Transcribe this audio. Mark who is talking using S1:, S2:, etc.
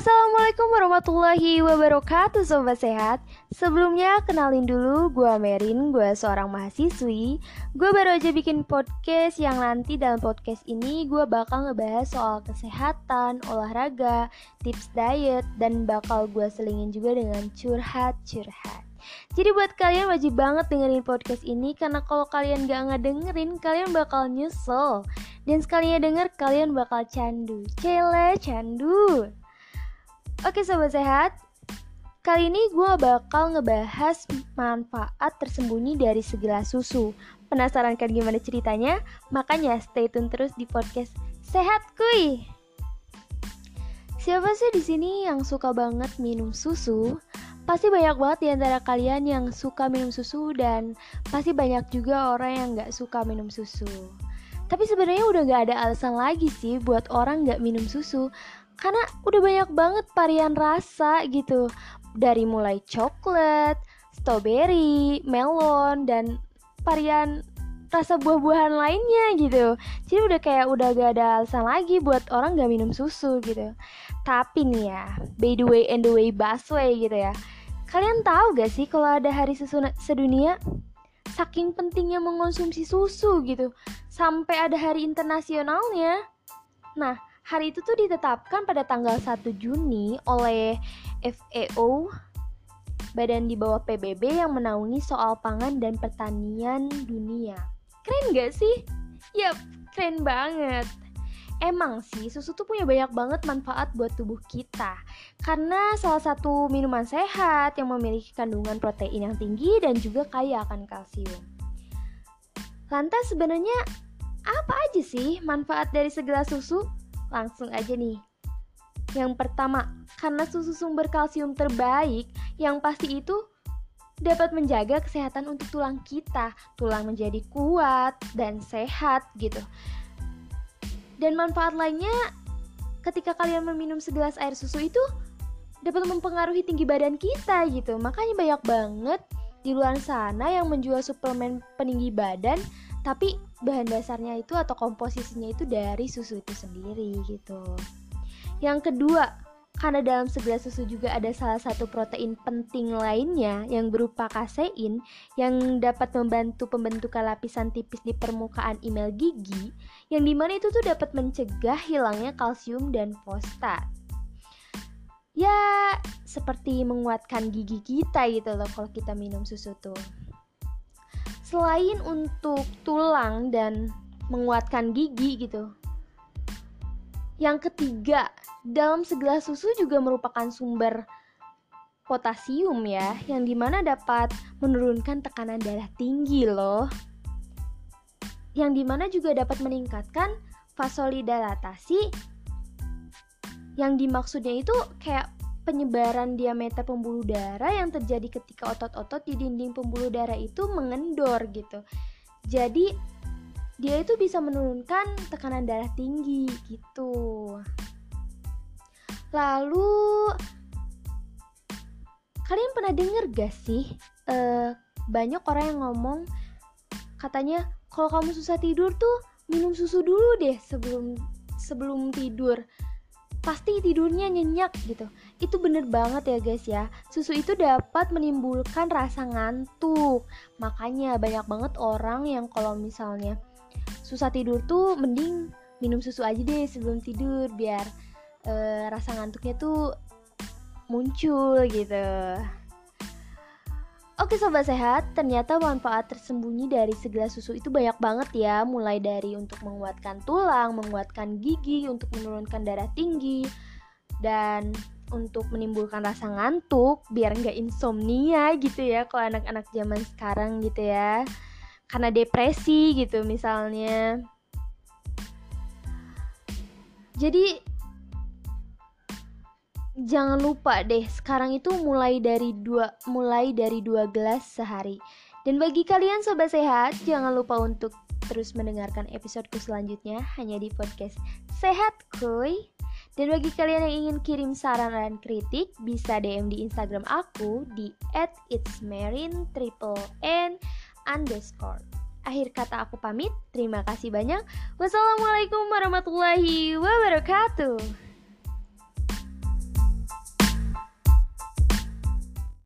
S1: Assalamualaikum warahmatullahi wabarakatuh Sobat Sehat. Sebelumnya kenalin dulu gue Merin, gue seorang mahasiswi. Gue baru aja bikin podcast yang nanti dalam podcast ini gue bakal ngebahas soal kesehatan, olahraga, tips diet Dan bakal gue selingin juga dengan curhat-curhat. Jadi buat kalian wajib banget dengerin podcast ini Karena kalau kalian gak ngedengerin kalian bakal nyesel. Dan sekalinya denger kalian bakal candu. Cele candu Oke sobat sehat, kali ini gue bakal ngebahas manfaat tersembunyi dari segelas susu. Penasaran kan gimana ceritanya? Makanya stay tune terus di podcast Sehat Kuy. Siapa sih di sini yang suka banget minum susu? Pasti banyak banget di antara kalian yang suka minum susu dan pasti banyak juga orang yang gak suka minum susu. Tapi sebenarnya udah gak ada alasan lagi sih buat orang gak minum susu karena udah banyak banget varian rasa gitu. Dari mulai coklat, strawberry, melon dan varian rasa buah-buahan lainnya gitu. Jadi udah kayak udah gak ada alasan lagi buat orang gak minum susu gitu. Tapi nih ya by the way and the way busway gitu ya. Kalian tahu gak sih kalau ada hari susu sedunia? Saking pentingnya mengonsumsi susu gitu. Sampai ada hari internasionalnya. Nah Hari itu tuh ditetapkan pada tanggal 1 Juni oleh FAO, badan di bawah PBB yang menaungi soal pangan dan pertanian dunia. Keren gak sih? Yap, keren banget. Emang sih susu tuh punya banyak banget manfaat buat tubuh kita Karena salah satu minuman sehat yang memiliki kandungan protein yang tinggi dan juga kaya akan kalsium Lantas sebenarnya apa aja sih manfaat dari segelas susu? Langsung aja nih. Yang pertama, karena susu sumber kalsium terbaik, yang pasti itu dapat menjaga kesehatan untuk tulang kita. Tulang menjadi kuat dan sehat gitu. Dan manfaat lainnya ketika kalian meminum segelas air susu itu dapat mempengaruhi tinggi badan kita gitu. Makanya banyak banget di luar sana yang menjual suplemen peninggi badan tapi bahan dasarnya itu atau komposisinya itu dari susu itu sendiri gitu. Yang kedua, karena dalam segelas susu juga ada salah satu protein penting lainnya yang berupa kasein yang dapat membantu pembentukan lapisan tipis di permukaan email gigi yang di mana itu tuh dapat mencegah hilangnya kalsium dan fosfat. Ya, seperti menguatkan gigi kita gitu loh kalau kita minum susu tuh. Selain untuk tulang dan menguatkan gigi gitu. Yang ketiga, dalam segelas susu juga merupakan sumber potasium ya, yang di mana dapat menurunkan tekanan darah tinggi loh. Yang di mana juga dapat meningkatkan vasodilatasi yang dimaksudnya itu kayak penyebaran diameter pembuluh darah yang terjadi ketika otot-otot di dinding pembuluh darah itu mengendor gitu. Jadi dia itu bisa menurunkan tekanan darah tinggi gitu. Lalu kalian pernah denger gak sih uh, banyak orang yang ngomong katanya kalau kamu susah tidur tuh minum susu dulu deh sebelum sebelum tidur pasti tidurnya nyenyak gitu. Itu bener banget ya guys ya. Susu itu dapat menimbulkan rasa ngantuk. Makanya banyak banget orang yang kalau misalnya susah tidur tuh mending minum susu aja deh sebelum tidur biar e, rasa ngantuknya tuh muncul gitu. Oke sobat sehat, ternyata manfaat tersembunyi dari segelas susu itu banyak banget ya. Mulai dari untuk menguatkan tulang, menguatkan gigi, untuk menurunkan darah tinggi Dan untuk menimbulkan rasa ngantuk biar nggak insomnia gitu ya Kalau anak-anak zaman sekarang gitu ya. Karena depresi gitu misalnya. Jadi jangan lupa deh sekarang itu mulai dari dua mulai dari dua gelas sehari. Dan bagi kalian sobat sehat jangan lupa untuk terus mendengarkan episodeku selanjutnya hanya di podcast sehat kuy dan bagi kalian yang ingin kirim saran dan kritik bisa DM di Instagram aku di @itsmarin triple n underscore akhir kata aku pamit terima kasih banyak. Wassalamualaikum warahmatullahi wabarakatuh